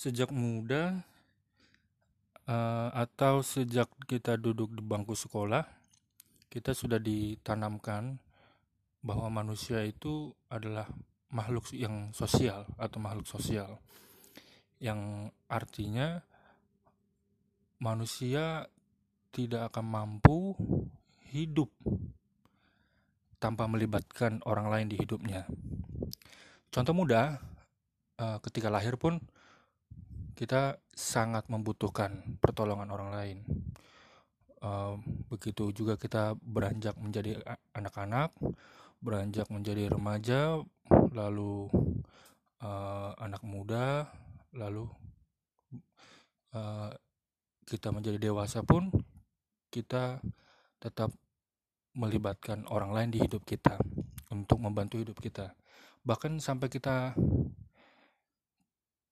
sejak muda uh, atau sejak kita duduk di bangku sekolah, kita sudah ditanamkan bahwa manusia itu adalah makhluk yang sosial atau makhluk sosial yang artinya manusia tidak akan mampu hidup tanpa melibatkan orang lain di hidupnya. Contoh mudah, uh, ketika lahir pun kita sangat membutuhkan pertolongan orang lain. Uh, begitu juga kita beranjak menjadi anak-anak, beranjak menjadi remaja, lalu uh, anak muda, lalu uh, kita menjadi dewasa pun kita tetap melibatkan orang lain di hidup kita untuk membantu hidup kita bahkan sampai kita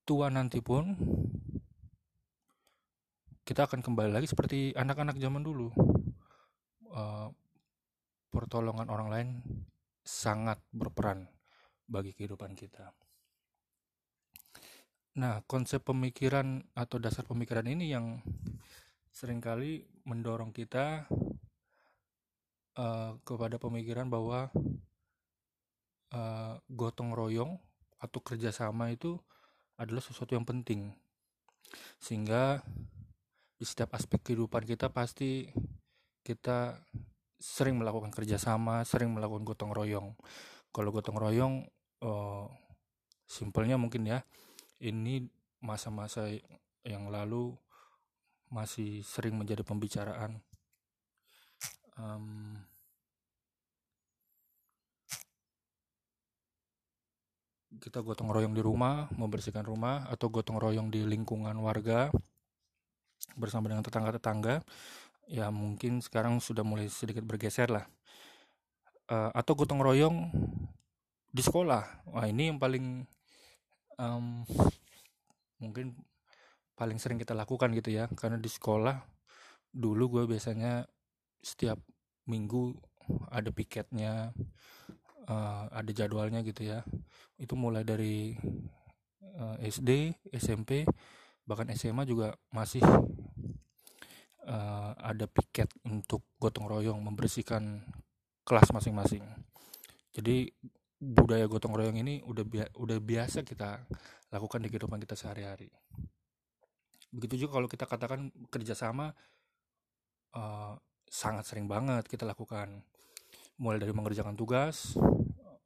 tua nanti pun kita akan kembali lagi seperti anak-anak zaman dulu uh, pertolongan orang lain sangat berperan bagi kehidupan kita. Nah, konsep pemikiran atau dasar pemikiran ini yang sering kali mendorong kita uh, kepada pemikiran bahwa uh, gotong royong atau kerjasama itu adalah sesuatu yang penting. Sehingga di setiap aspek kehidupan kita pasti kita sering melakukan kerjasama sering melakukan gotong royong. Kalau gotong royong uh, simpelnya mungkin ya ini masa-masa yang lalu masih sering menjadi pembicaraan. Um, kita gotong royong di rumah, membersihkan rumah, atau gotong royong di lingkungan warga bersama dengan tetangga-tetangga, ya mungkin sekarang sudah mulai sedikit bergeser lah. Uh, atau gotong royong di sekolah, wah ini yang paling um, mungkin paling sering kita lakukan gitu ya, karena di sekolah dulu gue biasanya setiap minggu ada piketnya uh, ada jadwalnya gitu ya. Itu mulai dari uh, eh, SD SMP bahkan SMA juga masih uh, ada piket untuk gotong royong membersihkan kelas masing-masing. Jadi budaya gotong royong ini udah bi udah biasa kita lakukan di kehidupan kita sehari-hari. Begitu juga kalau kita katakan kerjasama uh, sangat sering banget kita lakukan mulai dari mengerjakan tugas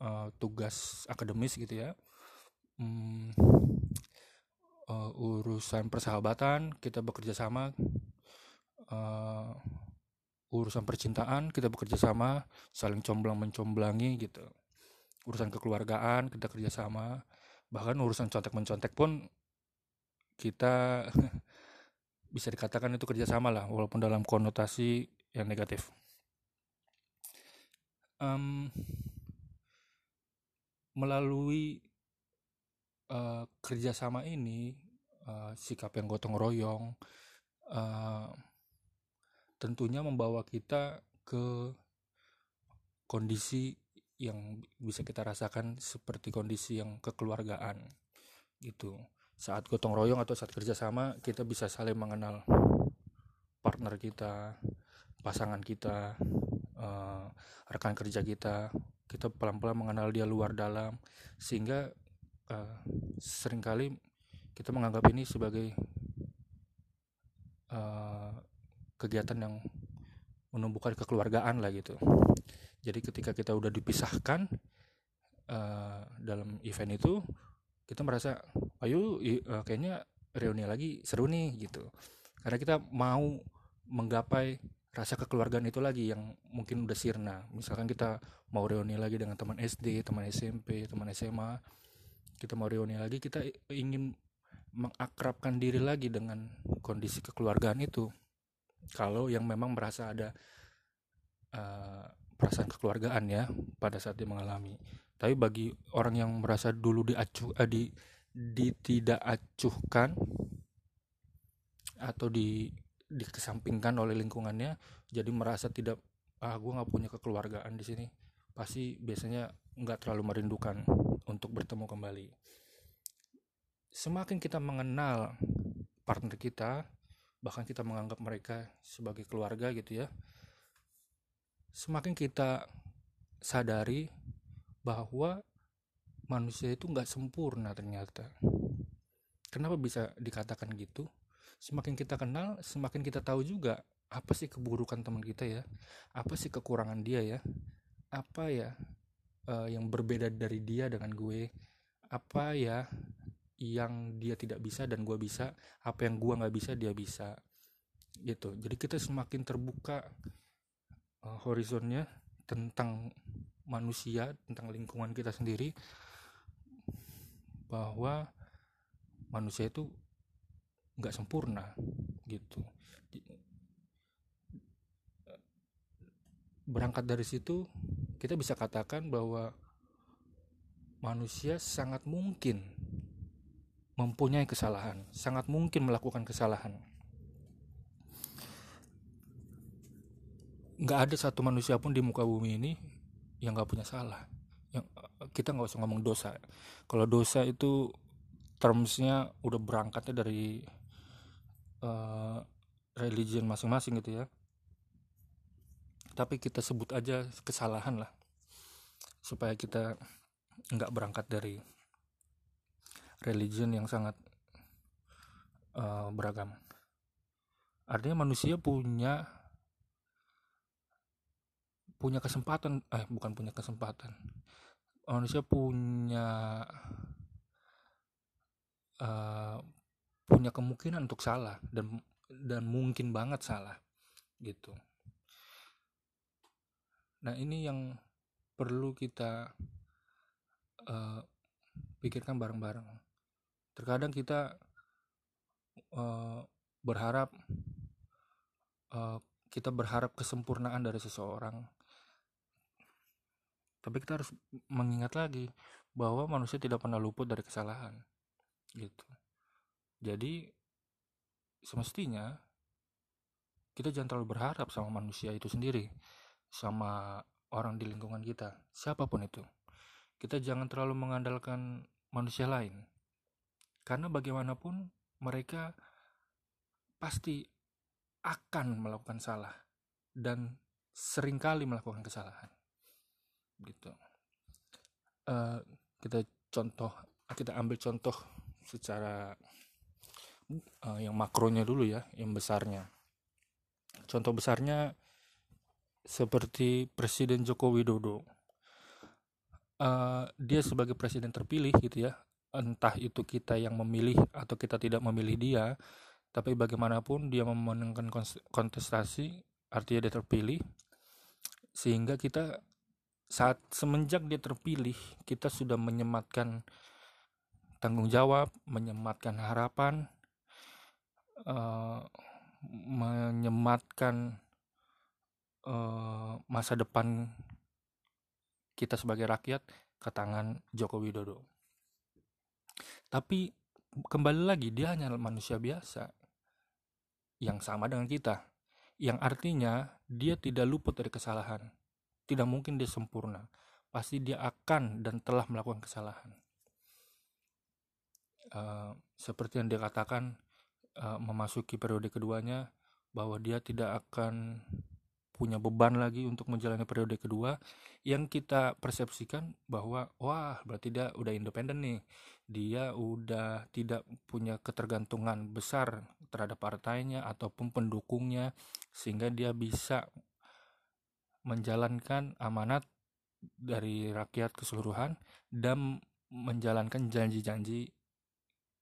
uh, tugas akademis gitu ya. Hmm, uh, urusan persahabatan kita bekerja sama. Uh, urusan percintaan kita bekerja sama saling comblang mencomblangi gitu. Urusan kekeluargaan kita kerjasama bahkan urusan contek mencontek pun kita bisa dikatakan itu kerjasama lah walaupun dalam konotasi yang negatif um, melalui uh, kerjasama ini uh, sikap yang gotong royong uh, tentunya membawa kita ke kondisi yang bisa kita rasakan seperti kondisi yang kekeluargaan gitu. Saat gotong royong atau saat kerjasama kita bisa saling mengenal partner kita pasangan kita uh, rekan kerja kita. Kita pelan-pelan mengenal dia luar dalam sehingga uh, sering kali kita menganggap ini sebagai uh, kegiatan yang menumbuhkan kekeluargaan lah gitu. Jadi ketika kita udah dipisahkan uh, dalam event itu kita merasa ayo uh, kayaknya reuni lagi seru nih gitu. Karena kita mau menggapai rasa kekeluargaan itu lagi yang mungkin udah sirna. Misalkan kita mau reuni lagi dengan teman SD teman SMP teman SMA kita mau reuni lagi kita ingin mengakrabkan diri lagi dengan kondisi kekeluargaan itu. Kalau yang memang merasa ada uh, perasaan kekeluargaan ya pada saat dia mengalami. Tapi bagi orang yang merasa dulu diacuh uh, di, di tidak acuhkan atau di dikesampingkan oleh lingkungannya jadi merasa tidak ah gue nggak punya kekeluargaan di sini. Pasti biasanya nggak terlalu merindukan untuk bertemu kembali. Semakin kita mengenal partner kita bahkan kita menganggap mereka sebagai keluarga gitu ya semakin kita sadari bahwa manusia itu nggak sempurna ternyata. Kenapa bisa dikatakan gitu semakin kita kenal semakin kita tahu juga apa sih keburukan teman kita ya apa sih kekurangan dia ya apa ya uh, yang berbeda dari dia dengan gue apa ya yang dia tidak bisa dan gue bisa apa yang gue nggak bisa dia bisa gitu. Jadi kita semakin terbuka uh, horizonnya tentang manusia tentang lingkungan kita sendiri bahwa manusia itu nggak sempurna gitu berangkat dari situ kita bisa katakan bahwa manusia sangat mungkin mempunyai kesalahan, sangat mungkin melakukan kesalahan. Nggak ada satu manusia pun di muka bumi ini yang nggak punya salah. Yang kita nggak usah ngomong dosa. Kalau dosa itu termsnya udah berangkatnya dari uh, religion masing-masing gitu ya. Tapi kita sebut aja kesalahan lah. Supaya kita nggak berangkat dari religion yang sangat uh, beragam. Artinya manusia punya punya kesempatan eh bukan punya kesempatan. Manusia punya uh, punya kemungkinan untuk salah dan dan mungkin banget salah gitu Nah, ini yang perlu kita uh, pikirkan bareng-bareng. Terkadang kita uh, berharap uh, kita berharap kesempurnaan dari seseorang. Tapi kita harus mengingat lagi bahwa manusia tidak pernah luput dari kesalahan. Gitu. Jadi semestinya kita jangan terlalu berharap sama manusia itu sendiri sama orang di lingkungan kita, siapa pun itu. Kita jangan terlalu mengandalkan manusia lain. Karena bagaimanapun mereka pasti akan melakukan salah dan sering kali melakukan kesalahan. Gitu. Uh, kita contoh, kita ambil contoh secara uh, yang makronya dulu ya, yang besarnya. Contoh besarnya seperti Presiden Joko Widodo. Uh, dia sebagai presiden terpilih gitu ya, entah itu kita yang memilih atau kita tidak memilih dia, tapi bagaimanapun dia memenangkan kontestasi, artinya dia terpilih, sehingga kita saat semenjak dia terpilih, kita sudah menyematkan tanggung jawab, menyematkan harapan, uh, menyematkan uh, masa depan kita sebagai rakyat ke tangan Joko Widodo. Tapi kembali lagi dia hanya manusia biasa yang sama dengan kita. Yang artinya dia tidak luput dari kesalahan. Tidak mungkin dia sempurna. Pasti dia akan dan telah melakukan kesalahan. Uh, seperti yang dia katakan uh, memasuki periode keduanya bahwa dia tidak akan punya beban lagi untuk menjalani periode kedua yang kita persepsikan bahwa wah berarti dia udah independen nih. Dia udah tidak punya ketergantungan besar terhadap partainya ataupun pendukungnya sehingga dia bisa menjalankan amanat dari rakyat keseluruhan dan menjalankan janji-janji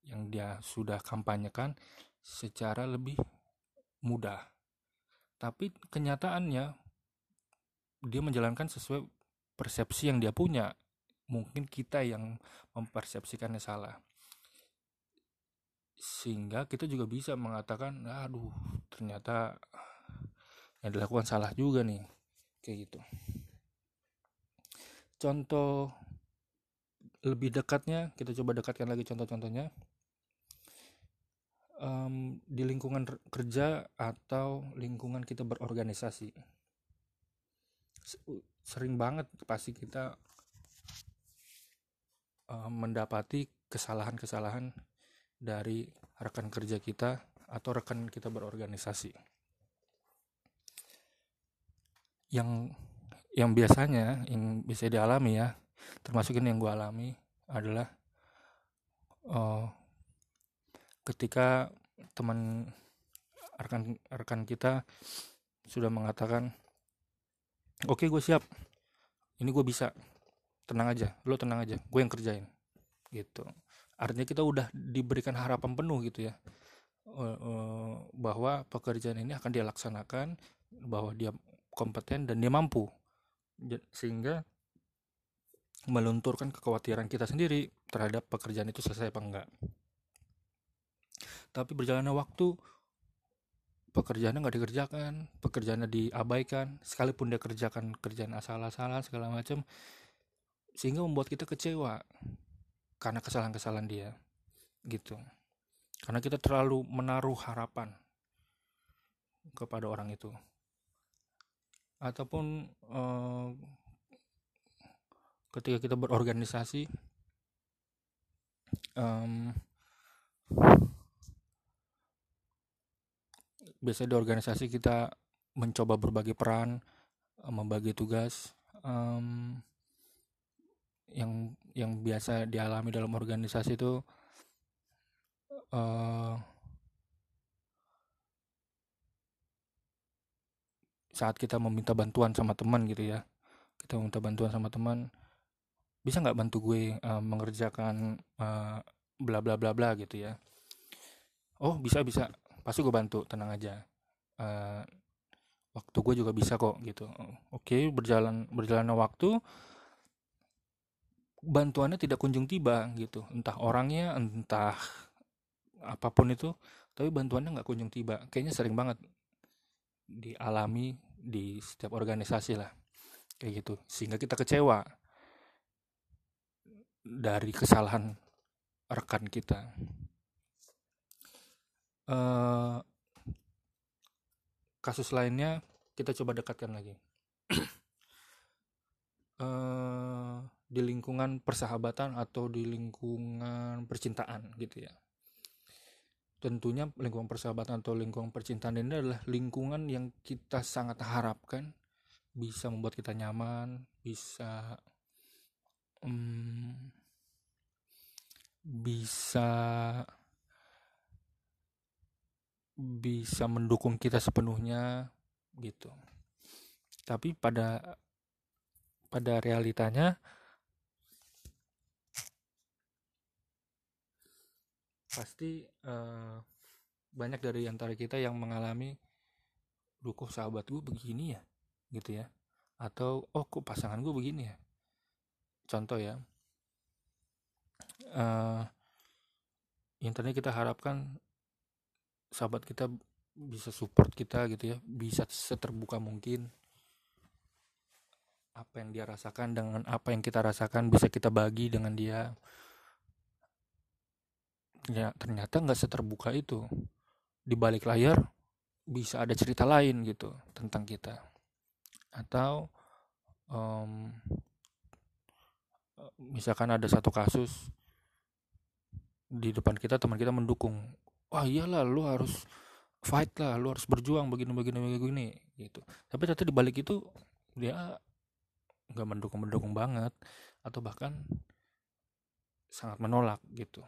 yang dia sudah kampanyekan secara lebih mudah. Tapi kenyataannya dia menjalankan sesuai persepsi yang dia punya. Mungkin kita yang mempersepsikannya salah. Sehingga kita juga bisa mengatakan aduh ternyata yang dilakukan salah juga nih. Kayak gitu. Contoh lebih dekatnya kita coba dekatkan lagi contoh-contohnya um, di lingkungan kerja atau lingkungan kita berorganisasi? Sering banget pasti kita uh, mendapati kesalahan-kesalahan dari rekan kerja kita atau rekan kita berorganisasi. Yang yang biasanya yang bisa dialami ya termasuk ini yang gue alami adalah uh, ketika teman rekan rekan kita sudah mengatakan oke okay, gue siap. Ini gue bisa. Tenang aja. Lo tenang aja. Gue yang kerjain. Gitu. Artinya kita udah diberikan harapan penuh gitu ya. Eh, eh, bahwa pekerjaan ini akan dia laksanakan bahwa dia kompeten dan dia mampu. Sehingga melunturkan kekhawatiran kita sendiri terhadap pekerjaan itu selesai apa enggak tapi berjalannya waktu pekerjaannya nggak dikerjakan pekerjaannya diabaikan sekalipun dia kerjakan kerjaan asal-asalan segala macam sehingga membuat kita kecewa karena kesalahan-kesalahan dia gitu. Karena kita terlalu menaruh harapan kepada orang itu. Ataupun eh, ketika kita berorganisasi um, biasanya di organisasi kita mencoba berbagi peran eh, membagi tugas um, yang yang biasa dialami dalam organisasi itu uh, saat kita meminta bantuan sama teman gitu ya. Kita meminta bantuan sama teman bisa nggak bantu gue uh, mengerjakan uh, bla bla bla bla gitu ya. Oh bisa bisa pasti gue bantu tenang aja. Uh, waktu gue juga bisa kok gitu. Oke okay, berjalan berjalannya waktu bantuannya tidak kunjung tiba gitu. Entah orangnya entah apa pun itu tapi bantuannya nggak kunjung tiba. Kayaknya sering banget dialami di setiap organisasi lah kayak gitu. Sehingga kita kecewa dari kesalahan rekan kita uh, kasus lainnya kita coba dekatkan lagi. Uh, di lingkungan persahabatan atau di lingkungan percintaan gitu ya. Tentunya lingkungan persahabatan atau lingkungan percintaan ini adalah lingkungan yang kita sangat harapkan bisa membuat kita nyaman bisa um, bisa bisa mendukung kita sepenuhnya gitu. Tapi pada pada realitanya pasti uh, banyak dari antara kita yang mengalami duh sahabat gue begini ya? Gitu ya. Atau oh kok pasangan gue begini ya? Contoh ya. Uh, yang kita harapkan sahabat kita bisa support kita gitu ya bisa seterbuka mungkin. Apa yang dia rasakan dengan apa yang kita rasakan bisa kita bagi dengan dia. Ya ternyata nggak seterbuka itu. Di balik layar bisa ada cerita lain gitu tentang kita. Atau um, misalkan ada satu kasus di depan kita teman kita mendukung wah iyalah lu harus fight lah lu harus berjuang begini begini begini gitu. Tapi ternyata di balik itu dia nggak mendukung mendukung banget atau bahkan sangat menolak gitu.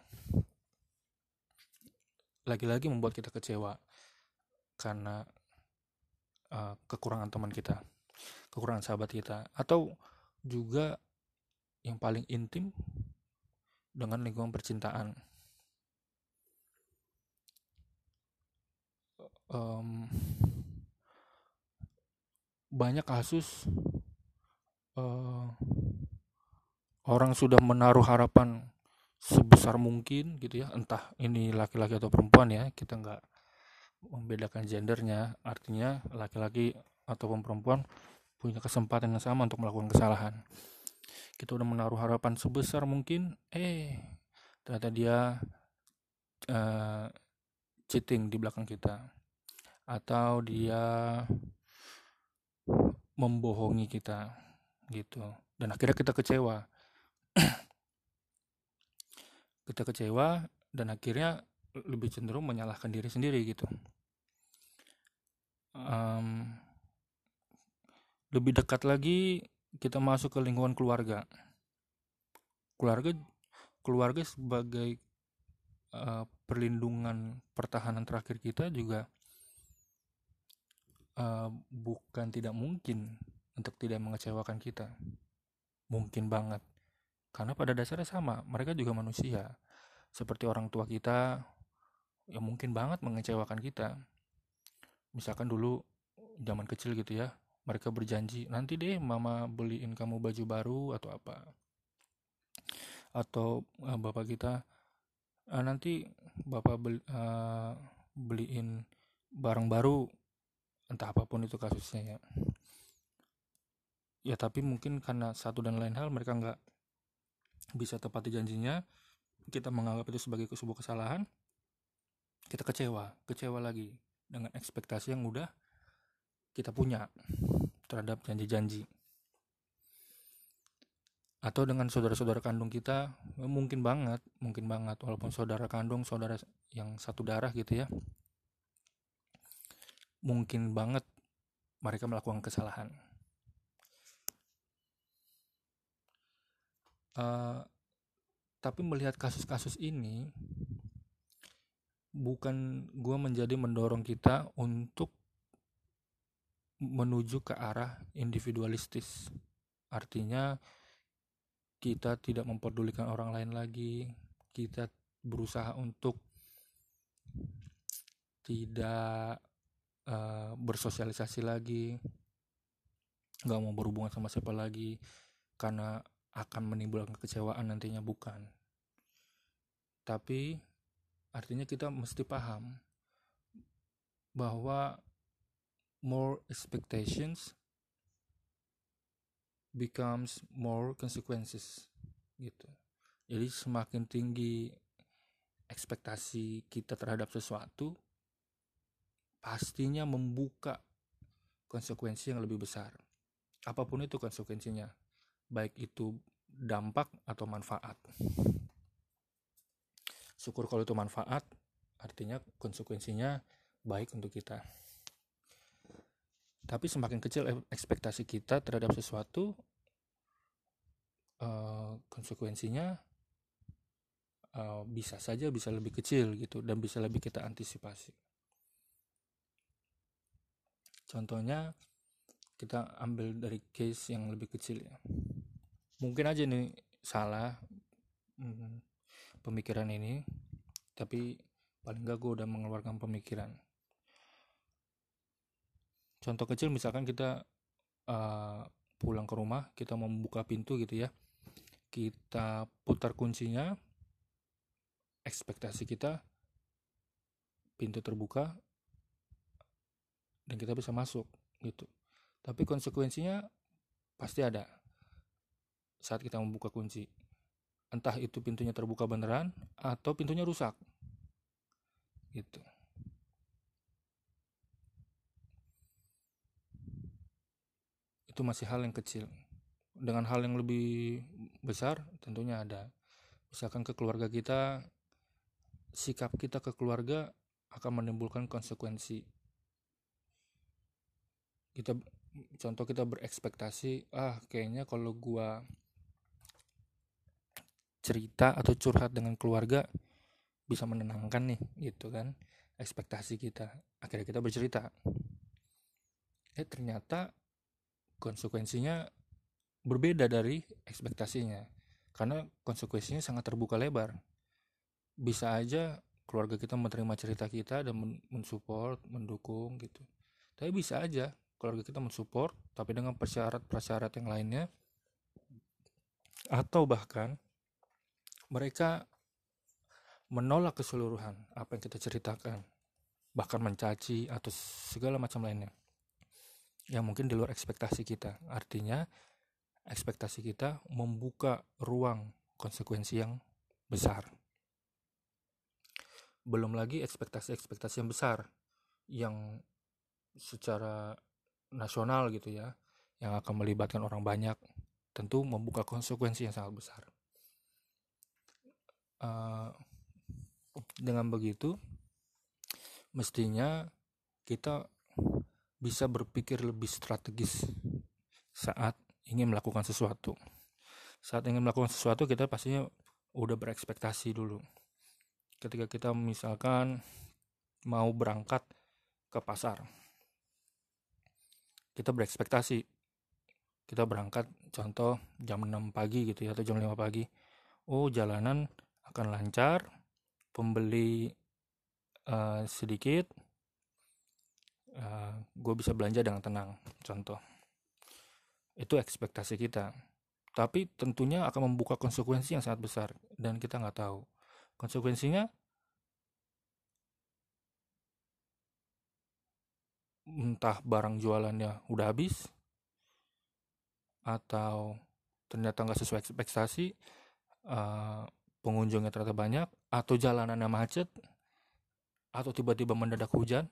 Lagi-lagi membuat kita kecewa karena uh, kekurangan teman kita kekurangan sahabat kita atau juga yang paling intim dengan lingkungan percintaan um, banyak kasus uh, orang sudah menaruh harapan sebesar mungkin gitu ya. Entah ini laki-laki atau perempuan ya kita nggak membedakan gendernya. Artinya laki-laki ataupun perempuan punya kesempatan yang sama untuk melakukan kesalahan. Kita udah menaruh harapan sebesar mungkin eh ternyata dia uh, cheating di belakang kita atau dia membohongi kita gitu. Dan akhirnya kita kecewa. Kita kecewa dan akhirnya lebih cenderung menyalahkan diri sendiri gitu. Um, lebih dekat lagi kita masuk ke lingkungan keluarga. Keluarga keluarga sebagai uh, perlindungan pertahanan terakhir kita juga uh, bukan tidak mungkin untuk tidak mengecewakan kita. Mungkin banget. Karena pada dasarnya sama mereka juga manusia. Seperti orang tua kita yang mungkin banget mengecewakan kita. Misalkan dulu zaman kecil gitu ya mereka berjanji nanti deh mama beliin kamu baju baru atau apa. Atau uh, bapak kita uh, nanti bapak beli, uh, beliin barang baru entah apa pun itu kasusnya ya. Ya tapi mungkin karena satu dan lain hal mereka nggak bisa tepati janjinya kita menganggap itu sebagai sebuah kesalahan kita kecewa kecewa lagi dengan ekspektasi yang udah kita punya terhadap janji-janji. Atau dengan saudara-saudara kandung kita mungkin banget mungkin banget walaupun saudara kandung saudara yang satu darah gitu ya mungkin banget mereka melakukan kesalahan. Uh, tapi melihat kasus-kasus ini bukan gue menjadi mendorong kita untuk menuju ke arah individualistis. Artinya kita tidak memperdulikan orang lain lagi. Kita berusaha untuk tidak uh, bersosialisasi lagi nggak mau berhubungan sama siapa lagi karena akan menimbulkan kekecewaan nantinya bukan tapi artinya kita mesti paham bahwa more expectations becomes more consequences gitu. Jadi semakin tinggi ekspektasi kita terhadap sesuatu pastinya membuka konsekuensi yang lebih besar. Apa pun itu konsekuensinya, baik itu dampak atau manfaat. Syukur kalau itu manfaat, artinya konsekuensinya baik untuk kita. Tapi semakin kecil ekspektasi kita terhadap sesuatu, uh, konsekuensinya uh, bisa saja bisa lebih kecil gitu dan bisa lebih kita antisipasi. Contohnya kita ambil dari case yang lebih kecil ya. Mungkin aja nih salah hmm, pemikiran ini, tapi paling gak gue udah mengeluarkan pemikiran contoh kecil misalkan kita uh, pulang ke rumah kita mau membuka pintu gitu ya kita putar kuncinya ekspektasi kita pintu terbuka dan kita bisa masuk gitu. Tapi konsekuensinya pasti ada saat kita membuka kunci. Entah itu pintunya terbuka beneran atau pintunya rusak gitu. Itu masih hal yang kecil. Dengan hal yang lebih besar tentunya ada. Misalkan ke keluarga kita sikap kita ke keluarga akan menimbulkan konsekuensi kita contoh kita berekspektasi ah kayaknya kalau gua cerita atau curhat dengan keluarga bisa menenangkan nih gitu kan ekspektasi kita. Akhirnya kita bercerita. Eh ternyata konsekuensinya berbeda dari ekspektasinya karena konsekuensinya sangat terbuka lebar. Bisa aja keluarga kita menerima cerita kita dan mensupport mendukung gitu. Tapi bisa aja keluarga kita mensupport tapi dengan persyarat-persyarat yang lainnya atau bahkan mereka menolak keseluruhan apa yang kita ceritakan bahkan mencaci atau segala macam lainnya yang mungkin di luar ekspektasi kita. Artinya ekspektasi kita membuka ruang konsekuensi yang besar. Belum lagi ekspektasi-ekspektasi yang besar yang secara nasional gitu ya, yang akan melibatkan orang banyak, tentu membuka konsekuensi yang sangat besar. Uh, dengan begitu mestinya kita bisa berpikir lebih strategis saat ingin melakukan sesuatu saat ingin melakukan sesuatu kita pastinya udah berekspektasi dulu ketika kita misalkan mau berangkat ke pasar kita berekspektasi. Kita berangkat contoh jam 6 pagi gitu ya atau jam 5 pagi. Oh jalanan akan lancar pembeli uh, sedikit uh, eh, gue bisa belanja dengan tenang contoh. Itu ekspektasi kita. Tapi tentunya akan membuka konsekuensi yang sangat besar dan kita nggak tahu. Konsekuensinya entah barang jualannya udah habis atau ternyata nggak sesuai ekspektasi uh, pengunjungnya ternyata banyak atau jalanannya macet atau tiba-tiba mendadak hujan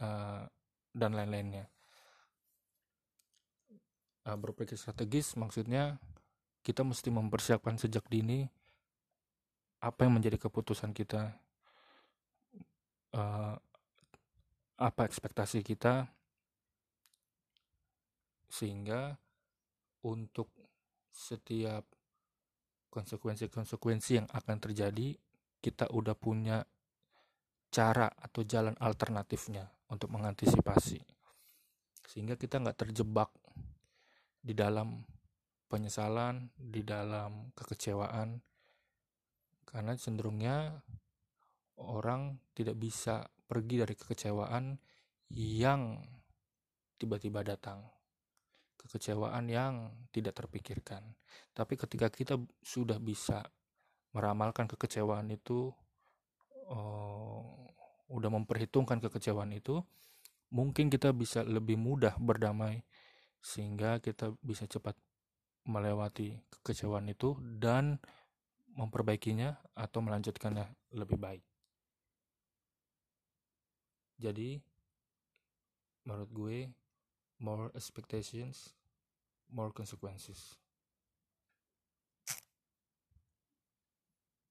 uh, dan lain-lainnya. Uh, berpikir strategis maksudnya kita mesti mempersiapkan sejak dini apa yang menjadi keputusan kita. Uh, apa ekspektasi kita sehingga untuk setiap konsekuensi-konsekuensi yang akan terjadi kita udah punya cara atau jalan alternatifnya untuk mengantisipasi. Sehingga kita nggak terjebak di dalam penyesalan, di dalam kekecewaan, karena cenderungnya orang tidak bisa pergi dari kekecewaan yang tiba-tiba datang, kekecewaan yang tidak terpikirkan. Tapi ketika kita sudah bisa meramalkan kekecewaan itu, uh, udah memperhitungkan kekecewaan itu, mungkin kita bisa lebih mudah berdamai sehingga kita bisa cepat melewati kekecewaan itu dan memperbaikinya atau melanjutkannya lebih baik. Jadi, menurut gue, more expectations, more consequences.